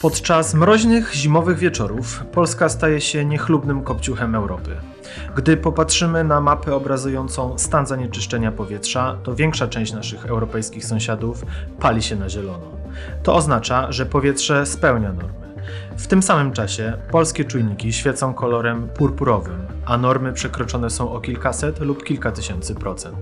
Podczas mroźnych zimowych wieczorów Polska staje się niechlubnym kopciuchem Europy. Gdy popatrzymy na mapę obrazującą stan zanieczyszczenia powietrza, to większa część naszych europejskich sąsiadów pali się na zielono. To oznacza, że powietrze spełnia normy. W tym samym czasie polskie czujniki świecą kolorem purpurowym, a normy przekroczone są o kilkaset lub kilka tysięcy procent.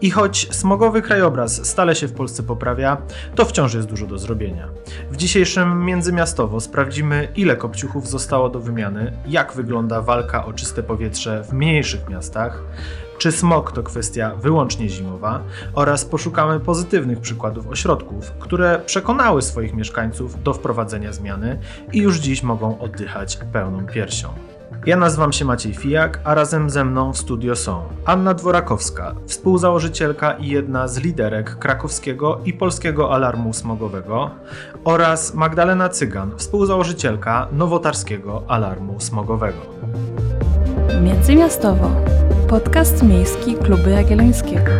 I choć smogowy krajobraz stale się w Polsce poprawia, to wciąż jest dużo do zrobienia. W dzisiejszym Międzymiastowo sprawdzimy, ile kopciuchów zostało do wymiany, jak wygląda walka o czyste powietrze w mniejszych miastach, czy smog to kwestia wyłącznie zimowa oraz poszukamy pozytywnych przykładów ośrodków, które przekonały swoich mieszkańców do wprowadzenia zmiany i już dziś mogą oddychać pełną piersią. Ja nazywam się Maciej Fijak, a razem ze mną w studio są Anna Dworakowska, współzałożycielka i jedna z liderek krakowskiego i polskiego alarmu smogowego oraz Magdalena Cygan, współzałożycielka nowotarskiego alarmu smogowego. Międzymiastowo. Podcast miejski Kluby Jagiellońskiego.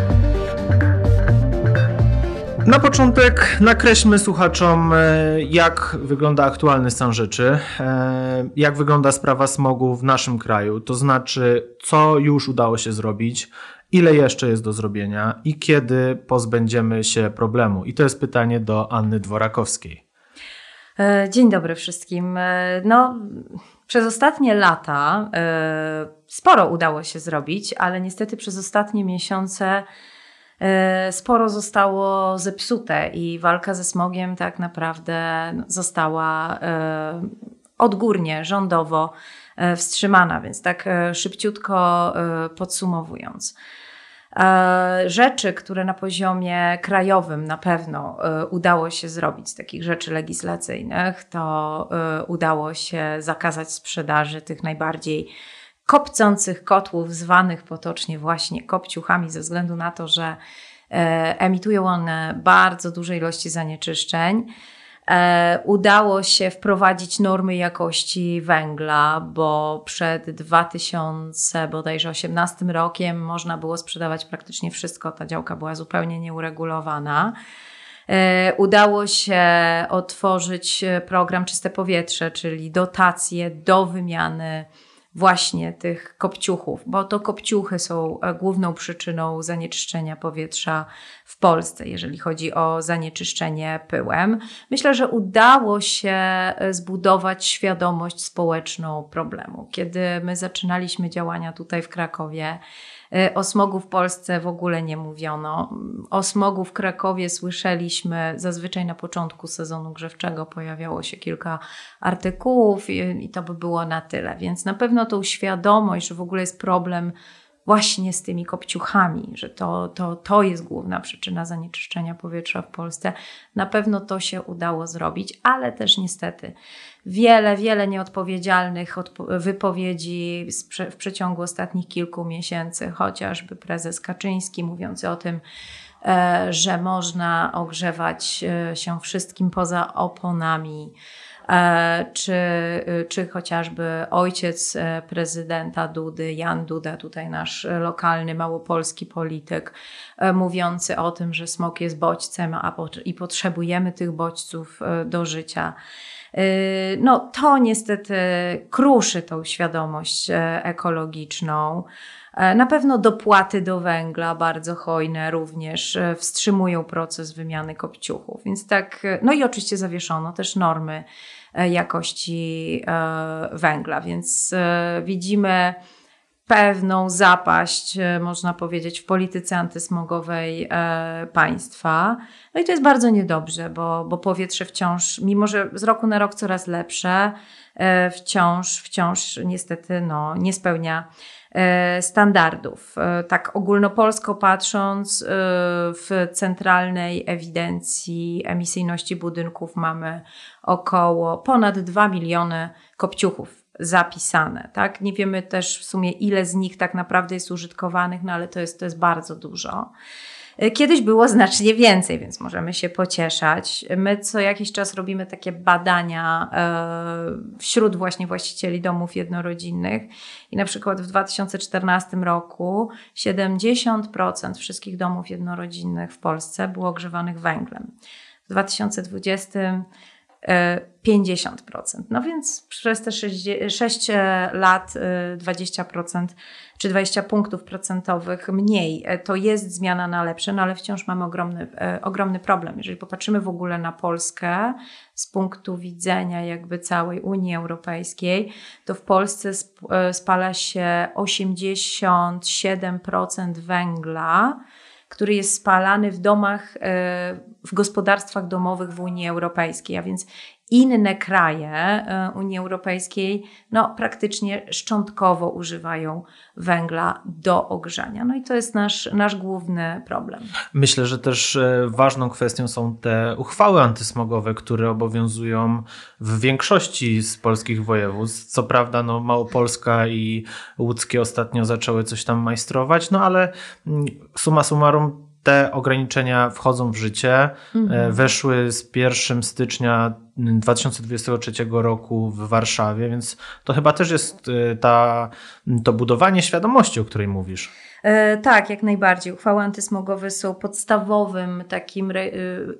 Na początek nakreślmy słuchaczom, e, jak wygląda aktualny stan rzeczy, e, jak wygląda sprawa smogu w naszym kraju, to znaczy, co już udało się zrobić, ile jeszcze jest do zrobienia i kiedy pozbędziemy się problemu. I to jest pytanie do Anny Dworakowskiej. E, dzień dobry wszystkim. No, przez ostatnie lata sporo udało się zrobić, ale niestety przez ostatnie miesiące E, sporo zostało zepsute i walka ze smogiem tak naprawdę została e, odgórnie, rządowo e, wstrzymana, więc tak szybciutko podsumowując. Rzeczy, które na poziomie krajowym na pewno udało się zrobić takich rzeczy legislacyjnych, to udało się zakazać sprzedaży tych najbardziej kopcących kotłów, zwanych potocznie właśnie kopciuchami, ze względu na to, że e, emitują one bardzo duże ilości zanieczyszczeń. E, udało się wprowadzić normy jakości węgla, bo przed 2000 bodajże 18 rokiem można było sprzedawać praktycznie wszystko. Ta działka była zupełnie nieuregulowana. E, udało się otworzyć program Czyste Powietrze, czyli dotacje do wymiany właśnie tych kopciuchów, bo to kopciuchy są e, główną przyczyną zanieczyszczenia powietrza w Polsce, jeżeli chodzi o zanieczyszczenie pyłem. Myślę, że udało się e, zbudować świadomość społeczną problemu. Kiedy my zaczynaliśmy działania tutaj w Krakowie, o smogu w Polsce w ogóle nie mówiono. O smogu w Krakowie słyszeliśmy zazwyczaj na początku sezonu grzewczego, pojawiało się kilka artykułów i, i to by było na tyle. Więc na pewno tą świadomość, że w ogóle jest problem właśnie z tymi kopciuchami, że to, to, to jest główna przyczyna zanieczyszczenia powietrza w Polsce. Na pewno to się udało zrobić, ale też niestety wiele, wiele nieodpowiedzialnych wypowiedzi w przeciągu ostatnich kilku miesięcy, chociażby prezes Kaczyński mówiący o tym, e, że można ogrzewać e, się wszystkim poza oponami czy, y, czy chociażby ojciec e, prezydenta Dudy, Jan Duda, tutaj nasz lokalny, małopolski polityk, e, mówiący o tym, że smok jest bodźcem a i potrzebujemy tych bodźców do życia. No, to niestety kruszy tą świadomość ekologiczną. Na pewno dopłaty do węgla, bardzo hojne, również wstrzymują proces wymiany kopciuchów. Więc tak, no i oczywiście zawieszono też normy E, jakości e, węgla. Więc e, widzimy pewną zapaść, można powiedzieć, w polityce antysmogowej państwa. No i to jest bardzo niedobrze, bo, bo powietrze wciąż, mimo że z roku na rok coraz lepsze, wciąż, wciąż niestety no, nie spełnia E, standardów. E, tak ogólnopolsko patrząc, e, w centralnej ewidencji emisyjności budynków mamy około ponad 2 miliony kopciuchów zapisane. Tak? Nie wiemy też w sumie, ile z nich tak naprawdę jest użytkowanych, no ale to jest, to jest bardzo dużo. Kiedyś było znacznie więcej, więc możemy się pocieszać. My co jakiś czas robimy takie badania e, wśród właśnie właścicieli domów jednorodzinnych i na przykład w 2014 roku 70% wszystkich domów jednorodzinnych w Polsce było ogrzewanych węglem. W 2020 50%. No więc przez te 6 lat 20% czy 20 punktów procentowych mniej to jest zmiana na lepsze, no ale wciąż mamy ogromny, ogromny problem. Jeżeli popatrzymy w ogóle na Polskę z punktu widzenia jakby całej Unii Europejskiej, to w Polsce spala się 87% węgla, który jest spalany w domach, w gospodarstwach domowych w Unii Europejskiej, a więc inne kraje e, Unii Europejskiej no, praktycznie szczątkowo używają węgla do ogrzania. No i to jest nasz, nasz główny problem. Myślę, że też e, ważną kwestią są te uchwały antysmogowe, które obowiązują w większości z polskich województw. Co prawda no, Małopolska i Łódzkie ostatnio zaczęły coś tam majstrować, no ale mm, suma summarum te ograniczenia wchodzą w życie. Mhm. Weszły z 1 stycznia 2023 roku w Warszawie, więc to chyba też jest e, ta, to budowanie świadomości, o której mówisz. E, tak, jak najbardziej. Uchwały antysmogowe są podstawowym takim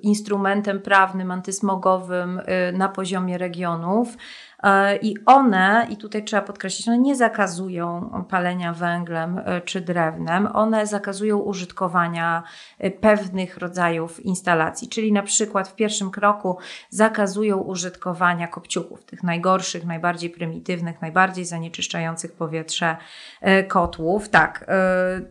instrumentem prawnym antysmogowym na poziomie regionów. E, I one, i tutaj trzeba podkreślić, one nie zakazują palenia węglem e, czy drewnem, one zakazują użytkowania e, pewnych rodzajów instalacji, czyli na przykład w pierwszym kroku zakazują użytkowania kopciuchów, tych najgorszych, najbardziej prymitywnych, najbardziej zanieczyszczających powietrze kotłów. Tak,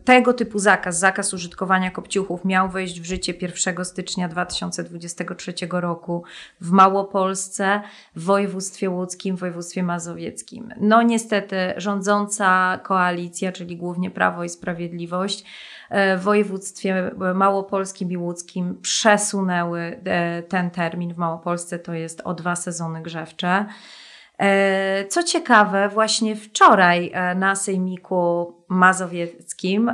tego typu zakaz, zakaz użytkowania kopciuchów miał wejść w życie 1 stycznia 2023 roku w Małopolsce, w województwie łódzkim w województwie mazowieckim. No niestety rządząca koalicja, czyli głównie Prawo i Sprawiedliwość, e, w województwie małopolskim i łódzkim przesunęły e, ten termin. W Małopolsce to jest o dwa sezony grzewcze. E, co ciekawe, właśnie wczoraj na Sejmiku Mazowieckim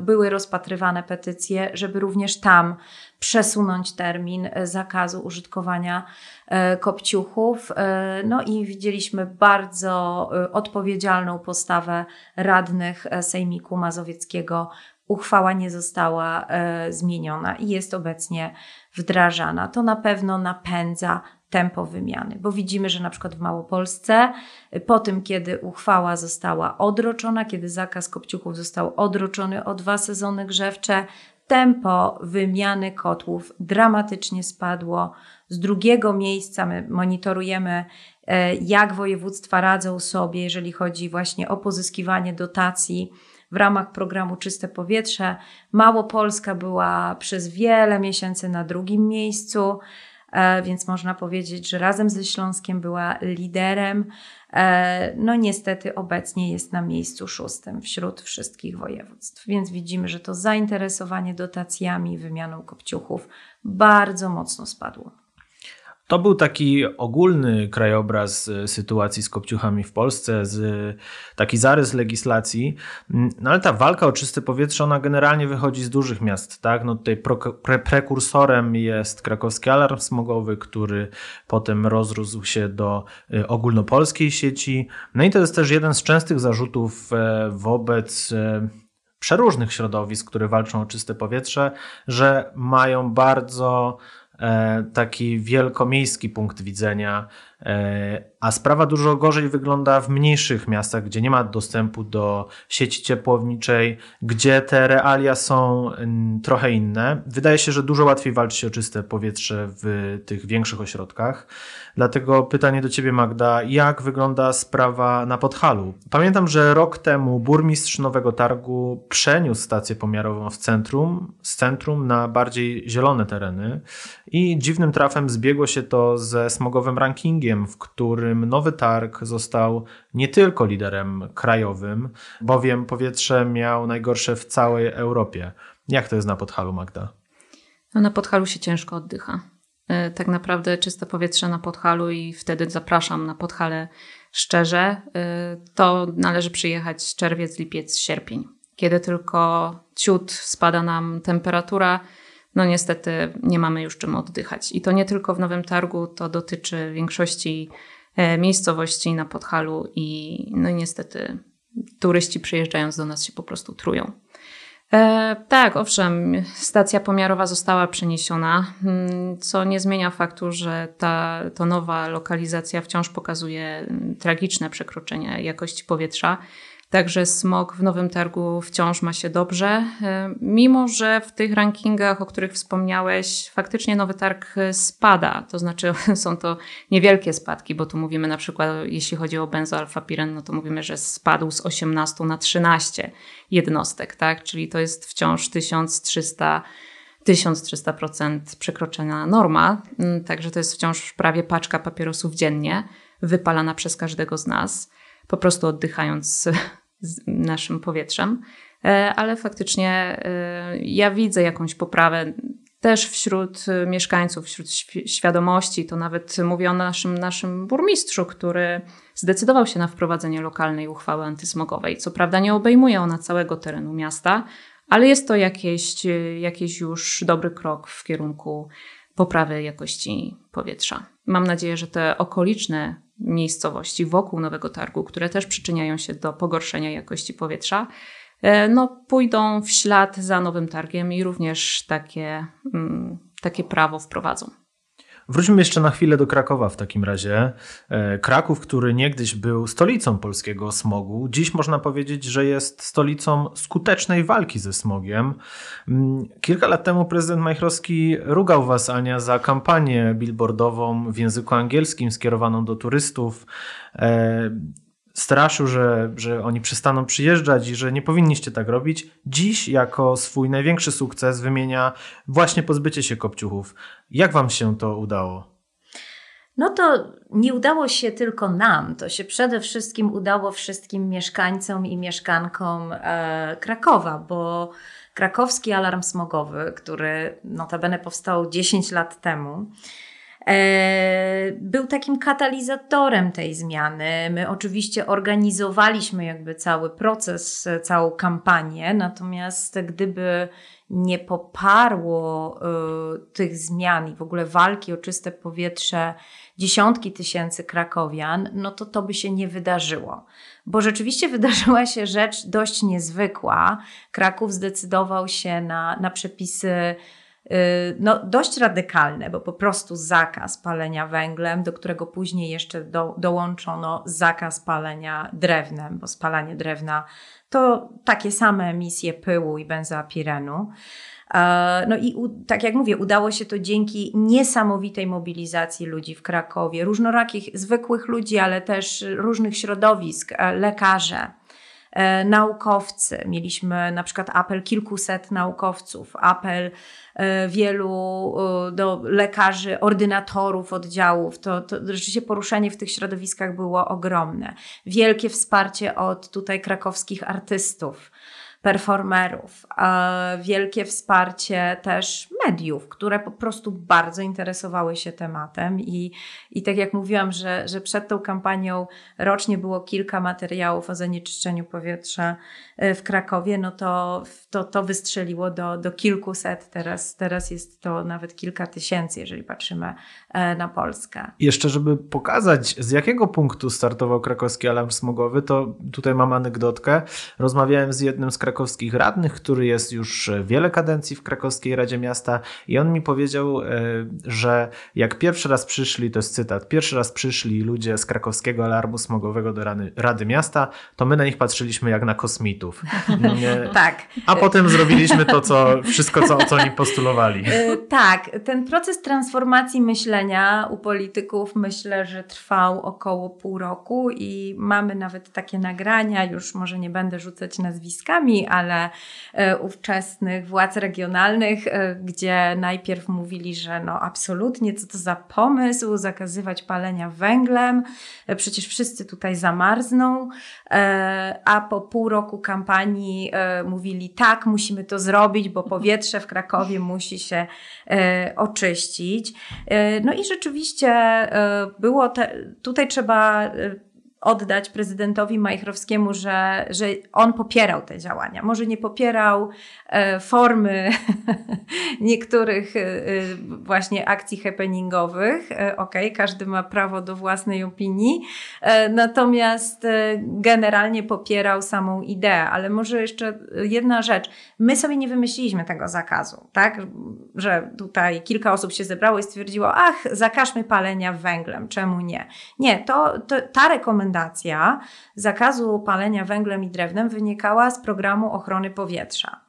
były rozpatrywane petycje, żeby również tam przesunąć termin zakazu użytkowania E, kopciuchów. E, no i widzieliśmy bardzo e, odpowiedzialną postawę radnych Sejmiku Mazowieckiego. Uchwała nie została zmieniona i jest obecnie wdrażana. To na pewno napędza tempo wymiany, bo widzimy, że na przykład w Małopolsce po tym, kiedy uchwała została odroczona, kiedy zakaz kopciuchów został odroczony o dwa sezony grzewcze, tempo wymiany kotłów dramatycznie spadło z drugiego miejsca my monitorujemy, e, jak województwa radzą sobie, jeżeli chodzi właśnie o pozyskiwanie dotacji w ramach programu Czyste Powietrze. Małopolska była przez wiele miesięcy na drugim miejscu, więc można powiedzieć, że razem ze Śląskiem była liderem. E, no niestety obecnie jest na miejscu szóstym wśród wszystkich województw, więc widzimy, że to zainteresowanie dotacjami, wymianą kopciuchów bardzo mocno spadło. To był taki ogólny krajobraz e, sytuacji z kopciuchami w Polsce, z, taki zarys legislacji. Mm, no ale ta walka o czyste powietrze, ona generalnie wychodzi z dużych miast. Tak? No tutaj pre, prekursorem jest krakowski alarm smogowy, który potem rozrósł się do e, ogólnopolskiej sieci. No i to jest też jeden z częstych zarzutów e, wobec przeróżnych środowisk, które walczą o czyste powietrze, że mają bardzo E, taki wielkomiejski punkt widzenia, e, a sprawa dużo gorzej wygląda w mniejszych miastach, gdzie nie ma dostępu do sieci ciepłowniczej, gdzie te realia są trochę inne. Wydaje się, że dużo łatwiej walczyć o czyste powietrze w tych większych ośrodkach. Dlatego pytanie do Ciebie, Magda, jak wygląda sprawa na Podhalu? Pamiętam, że rok temu burmistrz Nowego Targu przeniósł stację pomiarową w centrum, z centrum na bardziej zielone tereny i dziwnym trafem zbiegło się to ze smogowym rankingiem, w którym Nowy Targ został nie tylko liderem krajowym, bowiem powietrze miał najgorsze w całej Europie. Jak to jest na Podhalu, Magda? No na Podhalu się ciężko oddycha. E, tak naprawdę czyste powietrze na Podhalu i wtedy zapraszam na Podhale szczerze. E, to należy przyjechać czerwiec, lipiec, sierpień. Kiedy tylko ciut spada nam temperatura, no niestety nie mamy już czym oddychać. I to nie tylko w Nowym Targu, to dotyczy większości e, miejscowości na Podhalu i no niestety turyści przyjeżdżając do nas się po prostu trują. E, tak, owszem, stacja pomiarowa została przeniesiona, mm, co nie zmienia faktu, że ta to nowa lokalizacja wciąż pokazuje mm, tragiczne przekroczenie jakości powietrza. Także smog w Nowym Targu wciąż ma się dobrze, e, mimo że w tych rankingach, o których wspomniałeś, faktycznie Nowy Targ spada. To znaczy są to niewielkie spadki, bo tu mówimy na przykład, jeśli chodzi o benzoalfapiren, no to mówimy, że spadł z 18 na 13 jednostek, tak? Czyli to jest wciąż 1300 1300% przekroczona norma, mm, także to jest wciąż prawie paczka papierosów dziennie, wypalana przez każdego z nas, po prostu oddychając z naszym powietrzem. E, ale faktycznie e, ja widzę jakąś poprawę też wśród mieszkańców, wśród świadomości. To nawet mówię o naszym, naszym burmistrzu, który zdecydował się na wprowadzenie lokalnej uchwały antysmogowej. Co prawda nie obejmuje ona całego terenu miasta, ale jest to jakiś, jakiś już dobry krok w kierunku poprawy jakości powietrza. Mam nadzieję, że te okoliczne miejscowości wokół Nowego Targu, które też przyczyniają się do pogorszenia jakości powietrza, e, no, pójdą w ślad za Nowym Targiem i również takie, mm, takie prawo wprowadzą. Wróćmy jeszcze na chwilę do Krakowa w takim razie. E, Kraków, który niegdyś był stolicą polskiego smogu, dziś można powiedzieć, że jest stolicą skutecznej walki ze smogiem. Mm, kilka lat temu prezydent Majchrowski rugał was, Ania, za kampanię billboardową w języku angielskim skierowaną do turystów. Straszył, że, że oni przestaną przyjeżdżać i że nie powinniście tak robić, dziś jako swój największy sukces wymienia właśnie pozbycie się kopciuchów. Jak wam się to udało? No to nie udało się tylko nam, to się przede wszystkim udało wszystkim mieszkańcom i mieszkankom e, Krakowa, bo krakowski alarm smogowy, który notabene powstał 10 lat temu, był takim katalizatorem tej zmiany. My oczywiście organizowaliśmy jakby cały proces, całą kampanię, natomiast gdyby nie poparło y, tych zmian i w ogóle walki o czyste powietrze dziesiątki tysięcy krakowian, no to to by się nie wydarzyło. Bo rzeczywiście wydarzyła się rzecz dość niezwykła. Kraków zdecydował się na, na przepisy no, dość radykalne, bo po prostu zakaz palenia węglem, do którego później jeszcze do, dołączono zakaz palenia drewnem, bo spalanie drewna to takie same emisje pyłu i benzoapirenu. E, no i tak jak mówię, udało się to dzięki niesamowitej mobilizacji ludzi w Krakowie, różnorakich, zwykłych ludzi, ale też różnych środowisk, e, lekarze, naukowcy. Mieliśmy na przykład apel kilkuset naukowców, apel E, wielu do lekarzy, ordynatorów oddziałów. To, to rzeczywiście poruszenie w tych środowiskach było ogromne. Wielkie wsparcie od tutaj krakowskich artystów performerów, wielkie wsparcie też mediów, które po prostu bardzo interesowały się tematem i, i tak jak mówiłam, że, że przed tą kampanią rocznie było kilka materiałów o zanieczyszczeniu powietrza e, w Krakowie, no to to, to wystrzeliło do, do kilkuset, teraz, teraz jest to nawet kilka tysięcy, jeżeli patrzymy e, na Polskę. Jeszcze, żeby pokazać, z jakiego punktu startował krakowski alarm smogowy, to tutaj mam anegdotkę. Rozmawiałem z jednym z krakowskich radnych, który jest już wiele kadencji w krakowskiej Radzie Miasta i on mi powiedział, e, że jak pierwszy raz przyszli, to jest cytat, pierwszy raz przyszli ludzie z krakowskiego alarmu smogowego do Rady, Rady Miasta, to my na nich patrzyliśmy jak na kosmitów. Nie, tak. A potem zrobiliśmy to, co, wszystko, co, co oni postulowali. E, tak, ten proces transformacji myślenia u polityków myślę, że trwał około pół roku i mamy nawet takie nagrania, już może nie będę rzucać nazwiskami, ale e, ówczesnych władz regionalnych, e, gdzie najpierw mówili, że no absolutnie, co to za pomysł, zakazywać palenia węglem, przecież wszyscy tutaj zamarzną, a po pół roku kampanii mówili tak, musimy to zrobić, bo powietrze w Krakowie musi się e, oczyścić. E, no i rzeczywiście e, było te, tutaj trzeba oddać prezydentowi Majchrowskiemu, że, że on popierał te działania. Może nie popierał e, formy niektórych e, e, właśnie akcji happeningowych. E, Okej, okay, każdy ma prawo do własnej opinii. E, natomiast e, generalnie popierał samą ideę. Ale może jeszcze jedna rzecz. My sobie nie wymyśliliśmy tego zakazu, tak? Że tutaj kilka osób się zebrało i stwierdziło, ach, zakażmy palenia węglem, czemu nie? Nie, to, to ta rekomendacja zakazu palenia węglem i drewnem wynikała z programu ochrony powietrza.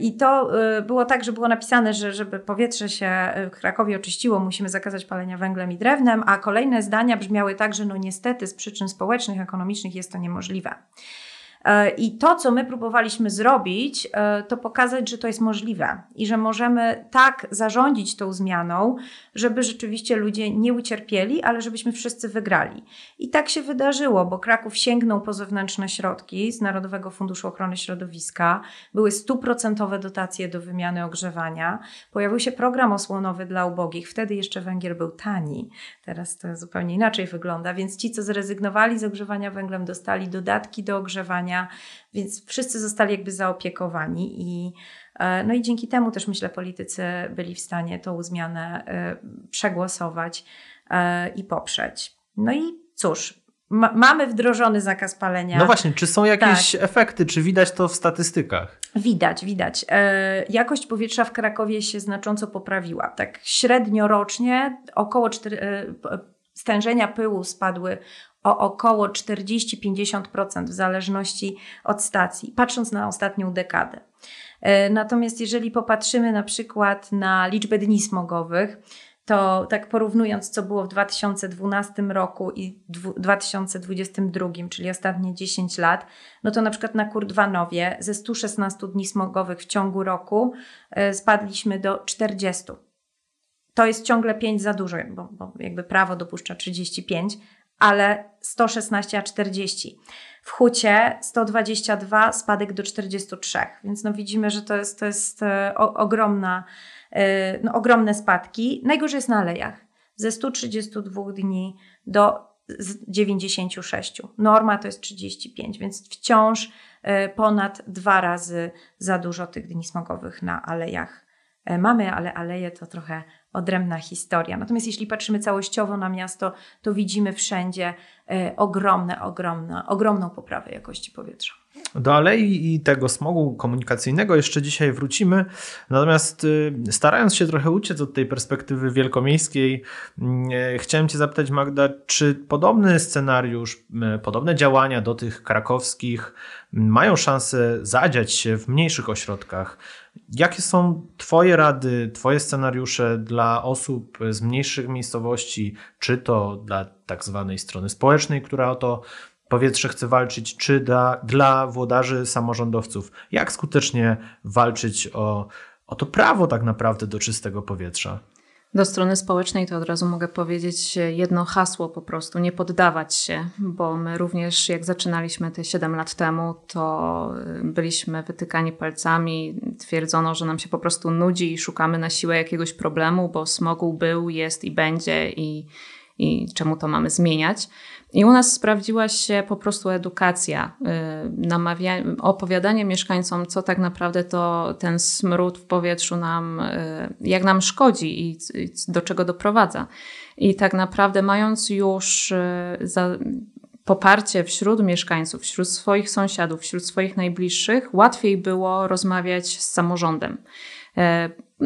I to było tak, że było napisane, że żeby powietrze się w Krakowie oczyściło, musimy zakazać palenia węglem i drewnem, a kolejne zdania brzmiały tak, że no niestety z przyczyn społecznych, ekonomicznych jest to niemożliwe. I to, co my próbowaliśmy zrobić, to pokazać, że to jest możliwe i że możemy tak zarządzić tą zmianą, żeby rzeczywiście ludzie nie ucierpieli, ale żebyśmy wszyscy wygrali. I tak się wydarzyło, bo Kraków sięgnął po zewnętrzne środki z Narodowego Funduszu Ochrony Środowiska, były stuprocentowe dotacje do wymiany ogrzewania, pojawił się program osłonowy dla ubogich, wtedy jeszcze węgiel był tani, teraz to zupełnie inaczej wygląda, więc ci, co zrezygnowali z ogrzewania węglem, dostali dodatki do ogrzewania więc wszyscy zostali jakby zaopiekowani i no i dzięki temu też myślę politycy byli w stanie tą zmianę przegłosować i poprzeć. No i cóż, ma mamy wdrożony zakaz palenia. No właśnie, czy są jakieś tak. efekty, czy widać to w statystykach? Widać, widać. E, jakość powietrza w Krakowie się znacząco poprawiła. Tak średnio rocznie około 4, e, stężenia pyłu spadły o około 40-50% w zależności od stacji, patrząc na ostatnią dekadę. Natomiast jeżeli popatrzymy na przykład na liczbę dni smogowych, to tak porównując, co było w 2012 roku i 2022, czyli ostatnie 10 lat, no to na przykład na Kurdwanowie ze 116 dni smogowych w ciągu roku spadliśmy do 40. To jest ciągle 5 za dużo, bo, bo jakby prawo dopuszcza 35, ale 116 a 40. W Hucie 122, spadek do 43, więc no widzimy, że to jest, to jest e, o, ogromna, e, no, ogromne spadki. Najgorzej jest na alejach. Ze 132 dni do 96. Norma to jest 35, więc wciąż e, ponad dwa razy za dużo tych dni smogowych na alejach mamy, ale aleje to trochę odrębna historia. Natomiast jeśli patrzymy całościowo na miasto, to widzimy wszędzie e, ogromne, ogromne, ogromną poprawę jakości powietrza. Do alei i tego smogu komunikacyjnego jeszcze dzisiaj wrócimy. Natomiast y, starając się trochę uciec od tej perspektywy wielkomiejskiej, mm, e, chciałem Cię zapytać, Magda, czy podobny scenariusz, podobne działania do tych krakowskich mają szansę zadziać się w mniejszych ośrodkach? Jakie są Twoje rady, Twoje scenariusze dla osób z mniejszych miejscowości, czy to dla tak zwanej strony społecznej, która o to powietrze chce walczyć, czy dla, dla włodarzy samorządowców? Jak skutecznie walczyć o, o to prawo tak naprawdę do czystego powietrza? Do strony społecznej to od razu mogę powiedzieć jedno hasło po prostu, nie poddawać się, bo my również jak zaczynaliśmy te 7 lat temu, to byliśmy wytykani palcami, twierdzono, że nam się po prostu nudzi i szukamy na siłę jakiegoś problemu, bo smogu był, jest i będzie i, i czemu to mamy zmieniać. I u nas sprawdziła się po prostu edukacja, y, opowiadanie mieszkańcom, co tak naprawdę to ten smród w powietrzu nam, y, jak nam szkodzi i, do czego doprowadza. I tak naprawdę mając już y, za, poparcie wśród mieszkańców, wśród swoich sąsiadów, wśród swoich najbliższych, łatwiej było rozmawiać z samorządem.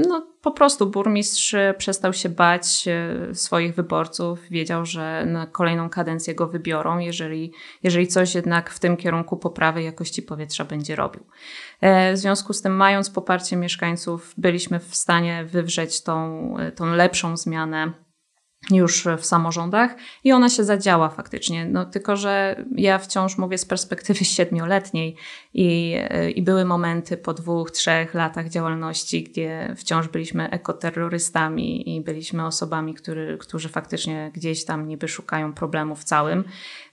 No, po prostu burmistrz przestał się bać e, swoich wyborców, wiedział, że na kolejną kadencję go wybiorą, jeżeli, jeżeli coś jednak w tym kierunku poprawy jakości powietrza będzie robił. E, w związku z tym, mając poparcie mieszkańców, byliśmy w stanie wywrzeć tą, e, tą lepszą zmianę już w samorządach i ona się zadziała faktycznie. No, tylko, że ja wciąż mówię z perspektywy siedmioletniej i, i były momenty po dwóch, trzech latach działalności, gdzie wciąż byliśmy ekoterrorystami i byliśmy osobami, który, którzy faktycznie gdzieś tam niby szukają problemów całym.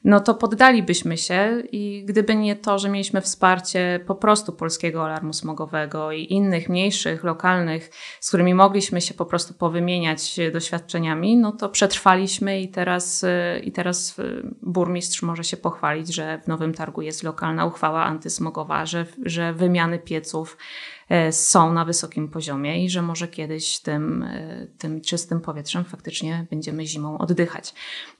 No to poddalibyśmy się i gdyby nie to, że mieliśmy wsparcie po prostu Polskiego Alarmu Smogowego i innych mniejszych, lokalnych, z którymi mogliśmy się po prostu powymieniać doświadczeniami, no to przetrwaliśmy i teraz, i teraz y, burmistrz może się pochwalić, że w Nowym Targu jest lokalna uchwała antysmogowa, że, że wymiany pieców są na wysokim poziomie i że może kiedyś tym, e, tym czystym powietrzem faktycznie będziemy zimą oddychać.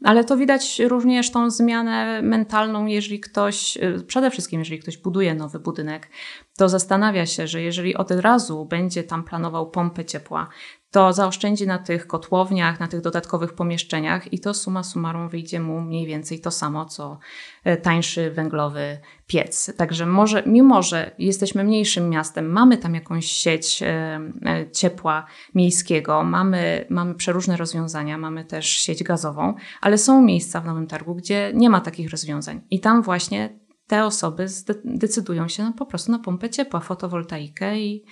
Ale to widać również tą zmianę mentalną, jeżeli ktoś, e, przede wszystkim jeżeli ktoś buduje nowy budynek, to zastanawia się, że jeżeli od razu będzie tam planował pompę ciepła, to zaoszczędzi na tych kotłowniach, na tych dodatkowych pomieszczeniach i to suma summarum wyjdzie mu mniej więcej to samo, co e, tańszy węglowy piec. Także może, mimo że jesteśmy mniejszym miastem, mamy tam jakąś sieć e, e, ciepła miejskiego, mamy, mamy przeróżne rozwiązania, mamy też sieć gazową, ale są miejsca w Nowym Targu, gdzie nie ma takich rozwiązań i tam właśnie te osoby decydują się no, po prostu na pompę ciepła, fotowoltaikę i,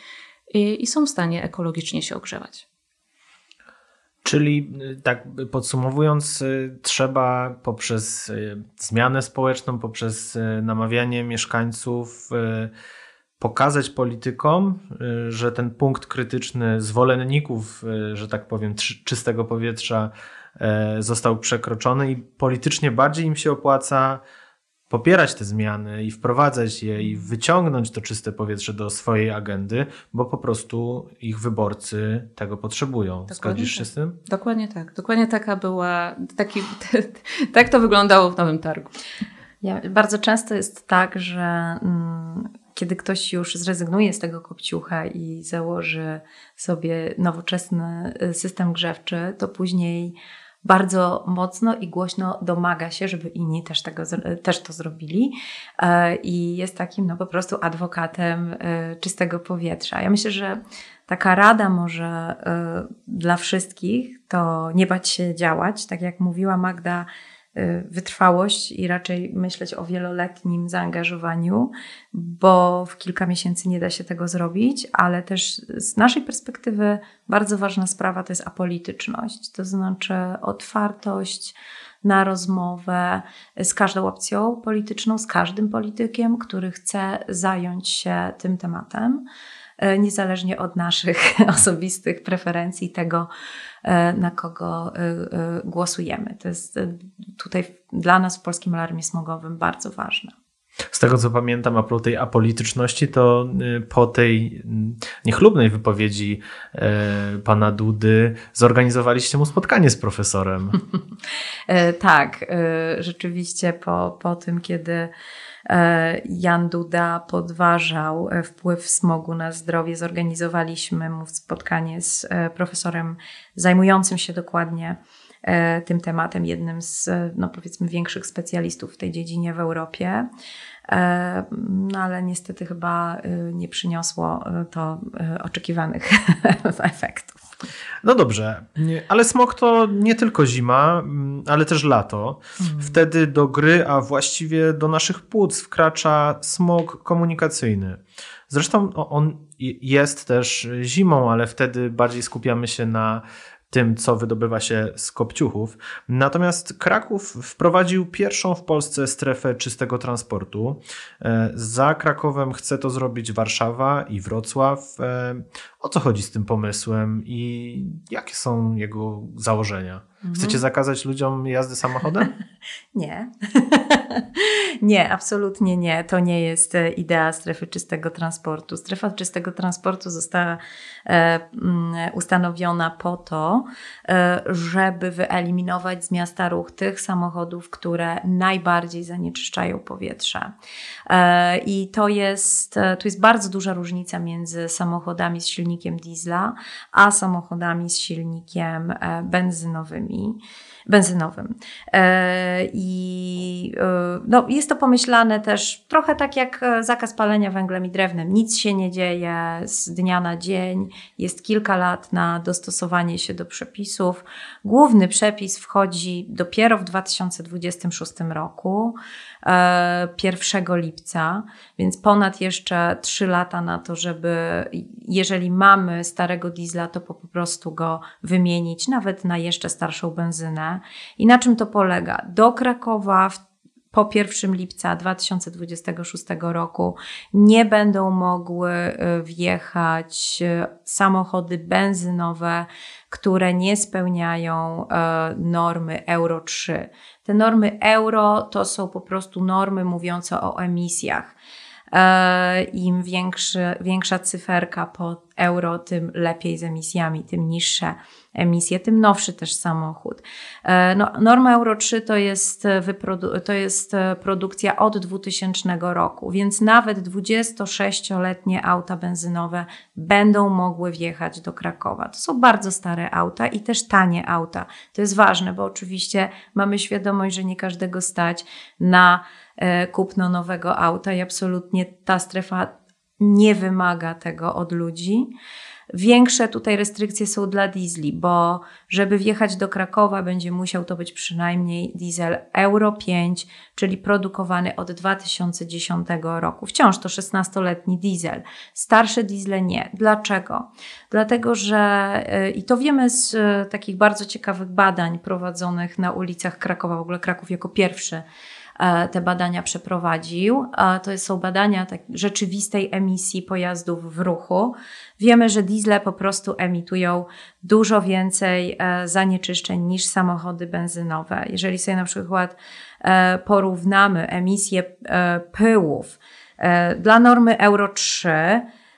i, i są w stanie ekologicznie się ogrzewać. Czyli y, tak podsumowując, y, trzeba poprzez y, zmianę społeczną, poprzez namawianie mieszkańców pokazać politykom, że ten punkt krytyczny zwolenników, że tak powiem, czystego powietrza został przekroczony i politycznie bardziej im się opłaca popierać te zmiany i wprowadzać je i wyciągnąć to czyste powietrze do swojej agendy, bo po prostu ich wyborcy tego potrzebują. Dokładnie Zgodzisz się tak. z tym? Dokładnie tak. Dokładnie taka była, taki, tak to wyglądało w Nowym Targu. Ja, bardzo często jest tak, że mm, kiedy ktoś już zrezygnuje z tego kopciucha i założy sobie nowoczesny y, system grzewczy, to później bardzo mocno i głośno domaga się, żeby inni też, tego, też to zrobili e, i jest takim no, po prostu adwokatem e, czystego powietrza. Ja myślę, że taka rada może e, dla wszystkich to nie bać się działać, tak jak mówiła Magda, wytrwałość i raczej myśleć o wieloletnim zaangażowaniu, bo w kilka miesięcy nie da się tego zrobić, ale też z naszej perspektywy bardzo ważna sprawa to jest apolityczność, to znaczy otwartość na rozmowę z każdą opcją polityczną, z każdym politykiem, który chce zająć się tym tematem. y, niezależnie od naszych osobistych preferencji, tego, E, na kogo e, e, głosujemy. To jest tutaj dla nas w Polskim Alarmie Smogowym bardzo ważne. Z tego co pamiętam, a po tej apolityczności, to po tej niechlubnej wypowiedzi pana Dudy zorganizowaliście mu spotkanie z profesorem. tak, rzeczywiście po, po tym, kiedy E, Jan Duda podważał e, wpływ smogu na zdrowie. Zorganizowaliśmy mu spotkanie z e, profesorem zajmującym się dokładnie tym tematem, jednym z, no powiedzmy, większych specjalistów w tej dziedzinie w Europie. No ale niestety chyba nie przyniosło to oczekiwanych efektów. No dobrze, ale smog to nie tylko zima, mm, ale też lato. Mhm. Wtedy do gry, a właściwie do naszych płuc wkracza smog komunikacyjny. Zresztą on jest też zimą, ale wtedy bardziej skupiamy się na tym, co wydobywa się z kopciuchów. Natomiast Kraków wprowadził pierwszą w Polsce strefę czystego transportu. E, za Krakowem chce to zrobić Warszawa i Wrocław. E, o co chodzi z tym pomysłem i jakie są jego założenia? Chcecie mhm. zakazać ludziom jazdy samochodem? nie. nie, absolutnie nie. To nie jest e, idea strefy czystego transportu. Strefa czystego transportu została e, mm, ustanowiona po to, e, żeby wyeliminować z miasta ruch tych samochodów, które najbardziej zanieczyszczają powietrze. I to jest, tu jest bardzo duża różnica między samochodami z silnikiem diesla, a samochodami z silnikiem benzynowymi benzynowym. E, I e, no, jest to pomyślane też trochę tak jak e, zakaz palenia węglem i drewnem. Nic się nie dzieje z dnia na dzień, jest kilka lat na dostosowanie się do przepisów. Główny przepis wchodzi dopiero w 2026 roku. 1 lipca, więc ponad jeszcze 3 lata na to, żeby jeżeli mamy starego diesla, to po prostu go wymienić nawet na jeszcze starszą benzynę. I na czym to polega? Do Krakowa po 1 lipca 2026 roku nie będą mogły y, wjechać y, samochody benzynowe, które nie spełniają e, normy Euro 3. Te normy euro to są po prostu normy mówiące o emisjach. E, Im większy, większa cyferka po euro, tym lepiej z emisjami, tym niższe emisje, tym nowszy też samochód. E, No, norma Euro 3 to jest, e, to jest produkcja od 2000 roku, więc nawet 26-letnie auta benzynowe będą mogły wjechać do Krakowa. To są bardzo stare auta i też tanie auta. To jest ważne, bo oczywiście mamy świadomość, że nie każdego stać na kupno nowego auta i absolutnie ta strefa nie wymaga tego od ludzi. Większe tutaj restrykcje są dla diesli, bo żeby wjechać do Krakowa, będzie musiał to być przynajmniej diesel Euro 5, czyli produkowany od 2010 roku. Wciąż to 16-letni diesel. Starsze diesle nie. Dlaczego? Dlatego, że y, i to wiemy z y, takich bardzo ciekawych badań prowadzonych na ulicach Krakowa, w ogóle Kraków jako pierwszy e, te badania przeprowadził. E, To są badania tak, rzeczywistej emisji pojazdów w ruchu. Wiemy, że diesle po prostu emitują dużo więcej e, zanieczyszczeń niż samochody benzynowe. Jeżeli sobie na przykład e, porównamy emisję e, pyłów e, dla normy Euro 3,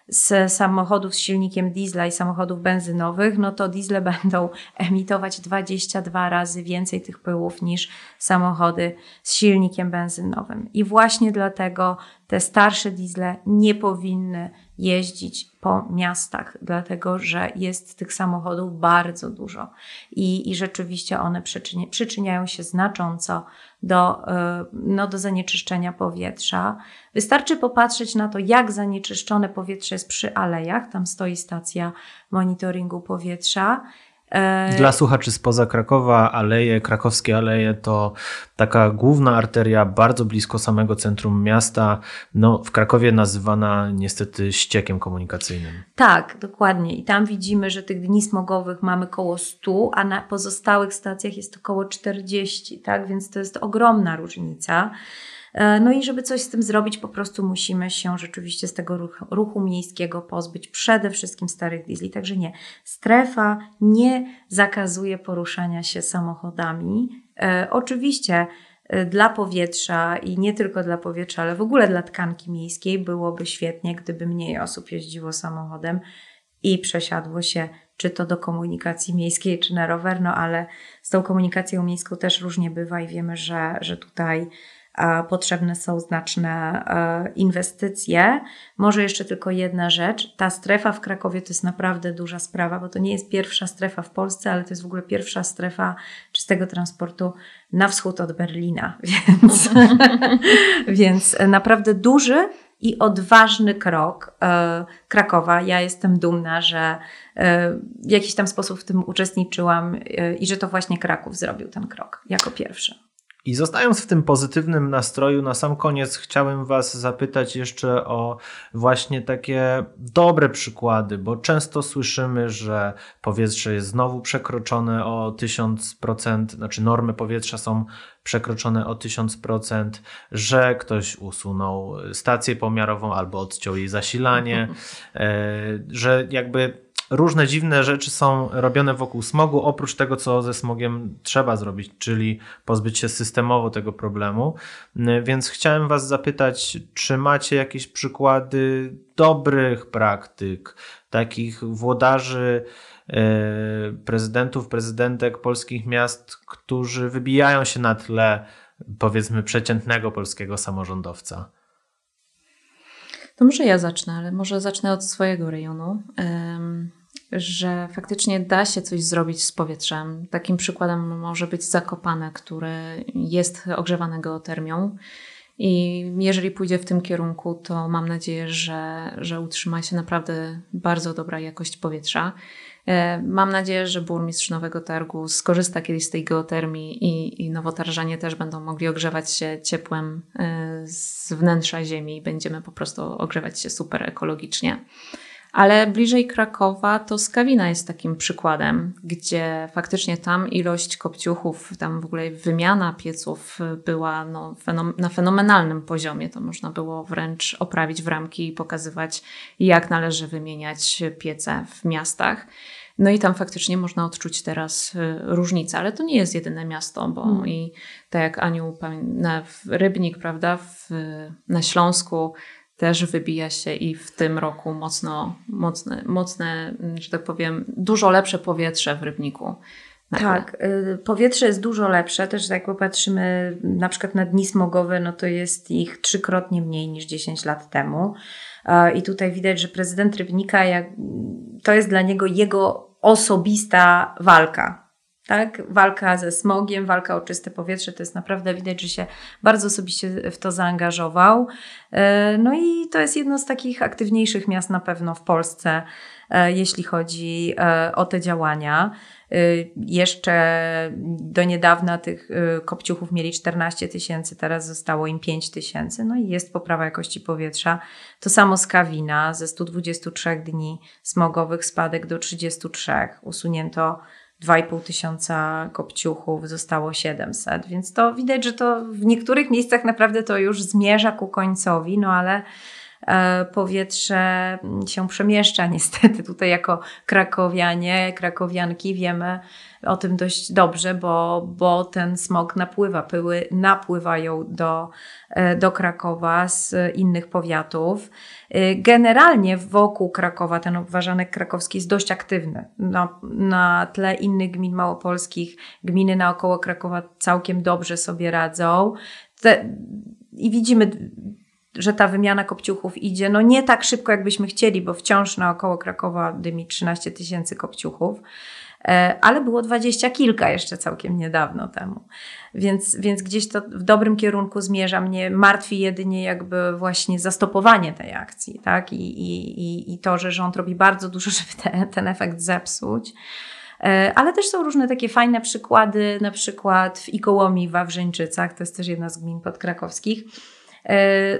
z samochodów z silnikiem diesla i samochodów benzynowych, no to diesle będą emitować 22 razy więcej tych pyłów niż samochody z silnikiem benzynowym. I właśnie dlatego te starsze diesle nie powinny jeździć po miastach, dlatego że jest tych samochodów bardzo dużo i, i rzeczywiście one przyczynia, przyczyniają się znacząco do, y, no, do zanieczyszczenia powietrza. Wystarczy popatrzeć na to, jak zanieczyszczone powietrze jest przy alejach. Tam stoi stacja monitoringu powietrza. E, Dla słuchaczy spoza Krakowa, aleje, krakowskie aleje to taka główna arteria bardzo blisko samego centrum miasta, no w Krakowie nazywana niestety ściekiem komunikacyjnym. Tak, dokładnie. I tam widzimy, że tych dni smogowych mamy koło 100, a na pozostałych stacjach jest około 40, tak? Więc to jest ogromna różnica. E, No i żeby coś z tym zrobić, po prostu musimy się rzeczywiście z tego ruchu, ruchu miejskiego pozbyć, przede wszystkim starych diesli. Także nie, strefa nie zakazuje poruszania się samochodami. E, oczywiście e, dla powietrza i nie tylko dla powietrza, ale w ogóle dla tkanki miejskiej byłoby świetnie, gdyby mniej osób jeździło samochodem i przesiadło się czy to do komunikacji miejskiej, czy na rower, no ale z tą komunikacją miejską też różnie bywa i wiemy, że, że tutaj potrzebne są znaczne e, inwestycje. Może jeszcze tylko jedna rzecz. Ta strefa w Krakowie to jest naprawdę duża sprawa, bo to nie jest pierwsza strefa w Polsce, ale to jest w ogóle pierwsza strefa czystego transportu na wschód od Berlina, więc, więc naprawdę duży i odważny krok e, Krakowa. Ja jestem dumna, że e, w jakiś tam sposób w tym uczestniczyłam e, i że to właśnie Kraków zrobił ten krok jako pierwszy. I zostając w tym pozytywnym nastroju, na sam koniec chciałem Was zapytać jeszcze o właśnie takie dobre przykłady, bo często słyszymy, że powietrze jest znowu przekroczone o 1000%, znaczy normy powietrza są przekroczone o 1000%, że ktoś usunął stację pomiarową albo odciął jej zasilanie, e, że jakby różne dziwne rzeczy są robione wokół smogu, oprócz tego, co ze smogiem trzeba zrobić, czyli pozbyć się systemowo tego problemu. Więc chciałem Was zapytać, czy macie jakieś przykłady dobrych praktyk, takich włodarzy, e, prezydentów, prezydentek polskich miast, którzy wybijają się na tle, powiedzmy, przeciętnego polskiego samorządowca? To może ja zacznę, ale może zacznę od swojego rejonu. Że faktycznie da się coś zrobić z powietrzem. Takim przykładem może być Zakopane, które jest ogrzewane geotermią. I jeżeli pójdzie w tym kierunku, to mam nadzieję, że, że utrzyma się naprawdę bardzo dobra jakość powietrza. E, Mam nadzieję, że burmistrz Nowego Targu skorzysta kiedyś z tej geotermii i, i nowotarżanie też będą mogli ogrzewać się ciepłem e, z wnętrza ziemi i będziemy po prostu ogrzewać się super ekologicznie. Ale bliżej Krakowa to Skawina jest takim przykładem, gdzie faktycznie tam ilość kopciuchów, tam w ogóle wymiana pieców była no, fenom- na fenomenalnym poziomie. To można było wręcz oprawić w ramki i pokazywać, jak należy wymieniać piece w miastach. No i tam faktycznie można odczuć teraz y, różnicę, ale to nie jest jedyne miasto, bo Mm. i tak jak Aniu, na Rybnik, prawda, w, na Śląsku też wybija się i w tym roku mocno, mocne, mocne, mm, że tak powiem, dużo lepsze powietrze w Rybniku. Tak, y, powietrze jest dużo lepsze. Też jak popatrzymy na przykład na dni smogowe, no to jest ich trzykrotnie mniej niż 10 lat temu. I tutaj widać, że prezydent Rybnika, jak, to jest dla niego jego osobista walka. Tak? Walka ze smogiem, walka o czyste powietrze, to jest naprawdę widać, że się bardzo osobiście w to zaangażował. E, No i to jest jedno z takich aktywniejszych miast na pewno w Polsce, e, jeśli chodzi e, o te działania. Jeszcze do niedawna tych kopciuchów mieli 14 tysięcy, teraz zostało im 5 tysięcy, no i jest poprawa jakości powietrza. To samo Skawina, ze 123 dni smogowych spadek do 33, usunięto 2,5 tysiąca kopciuchów, zostało 700, więc to widać, że to w niektórych miejscach naprawdę to już zmierza ku końcowi, no ale powietrze się przemieszcza niestety. Tutaj jako krakowianie, krakowianki wiemy o tym dość dobrze, bo, bo ten smog napływa, pyły napływają do, e, do Krakowa z innych powiatów. E, Generalnie wokół Krakowa ten obważanek krakowski jest dość aktywny. Na, na tle innych gmin małopolskich gminy naokoło Krakowa całkiem dobrze sobie radzą. Te, I widzimy że ta wymiana kopciuchów idzie, no nie tak szybko, jakbyśmy chcieli, bo wciąż naokoło Krakowa dymi 13 tysięcy kopciuchów, e, ale było dwadzieścia kilka jeszcze całkiem niedawno temu. Więc, więc gdzieś to w dobrym kierunku zmierza. Mnie martwi jedynie jakby właśnie zastopowanie tej akcji, tak? I, i, i, to, że rząd robi bardzo dużo, żeby te, ten efekt zepsuć. E, Ale też są różne takie fajne przykłady, na przykład w Ikołomii w Wawrzyńczycach, to jest też jedna z gmin podkrakowskich,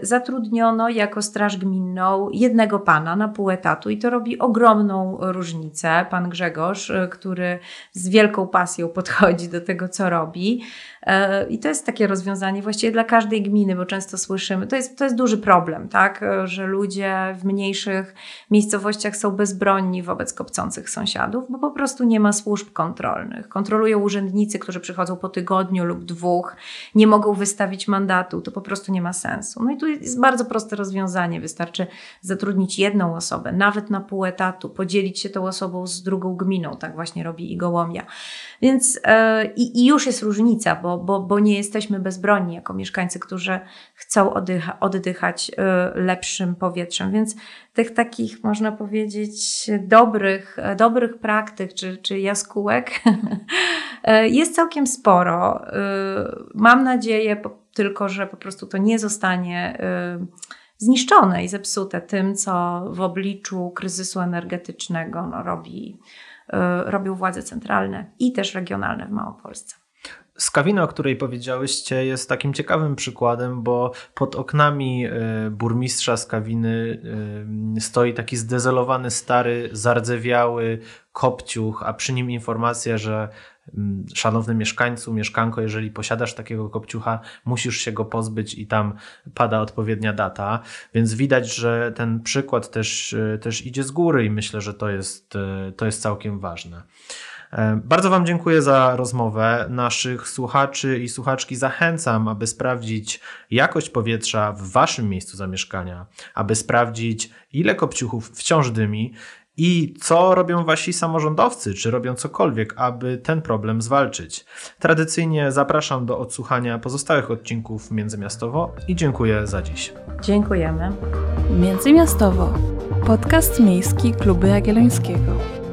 zatrudniono jako straż gminną jednego pana na pół etatu i to robi ogromną różnicę. Pan Grzegorz, e, który z wielką pasją podchodzi do tego, co robi. E, I to jest takie rozwiązanie właściwie dla każdej gminy, bo często słyszymy, to jest, to jest duży problem, tak, e, że ludzie w mniejszych miejscowościach są bezbronni wobec kopcących sąsiadów, bo po prostu nie ma służb kontrolnych. Kontrolują urzędnicy, którzy przychodzą po tygodniu lub dwóch, nie mogą wystawić mandatu, to po prostu nie ma sensu. No i tu jest bardzo proste rozwiązanie. Wystarczy zatrudnić jedną osobę, nawet na pół etatu, podzielić się tą osobą z drugą gminą. Tak właśnie robi i Gołomia. Więc e, i, już jest różnica, bo, bo, bo nie jesteśmy bezbronni jako mieszkańcy, którzy chcą oddycha, oddychać e, lepszym powietrzem. Więc tych takich, można powiedzieć, dobrych, e, dobrych praktyk czy, czy jaskółek jest całkiem sporo. Mam nadzieję tylko, że po prostu to nie zostanie e, zniszczone i zepsute tym, co w obliczu kryzysu energetycznego no, robi, e, robią władze centralne i też regionalne w Małopolsce. Skawina, o której powiedziałyście, jest takim ciekawym przykładem, bo pod oknami y, burmistrza Skawiny y, stoi taki zdezolowany, stary, zardzewiały kopciuch, a przy nim informacja, że szanowny mieszkańcu, mieszkanko, jeżeli posiadasz takiego kopciucha, musisz się go pozbyć i tam pada odpowiednia data. Więc widać, że ten przykład też, y, też idzie z góry i myślę, że to jest, y, to jest całkiem ważne. E, Bardzo Wam dziękuję za rozmowę. Naszych słuchaczy i słuchaczki zachęcam, aby sprawdzić jakość powietrza w Waszym miejscu zamieszkania, aby sprawdzić, ile kopciuchów wciąż dymi i co robią Wasi samorządowcy, czy robią cokolwiek, aby ten problem zwalczyć. Tradycyjnie zapraszam do odsłuchania pozostałych odcinków Międzymiastowo i dziękuję za dziś. Dziękujemy. Międzymiastowo. Podcast miejski Kluby Jagiellońskiego.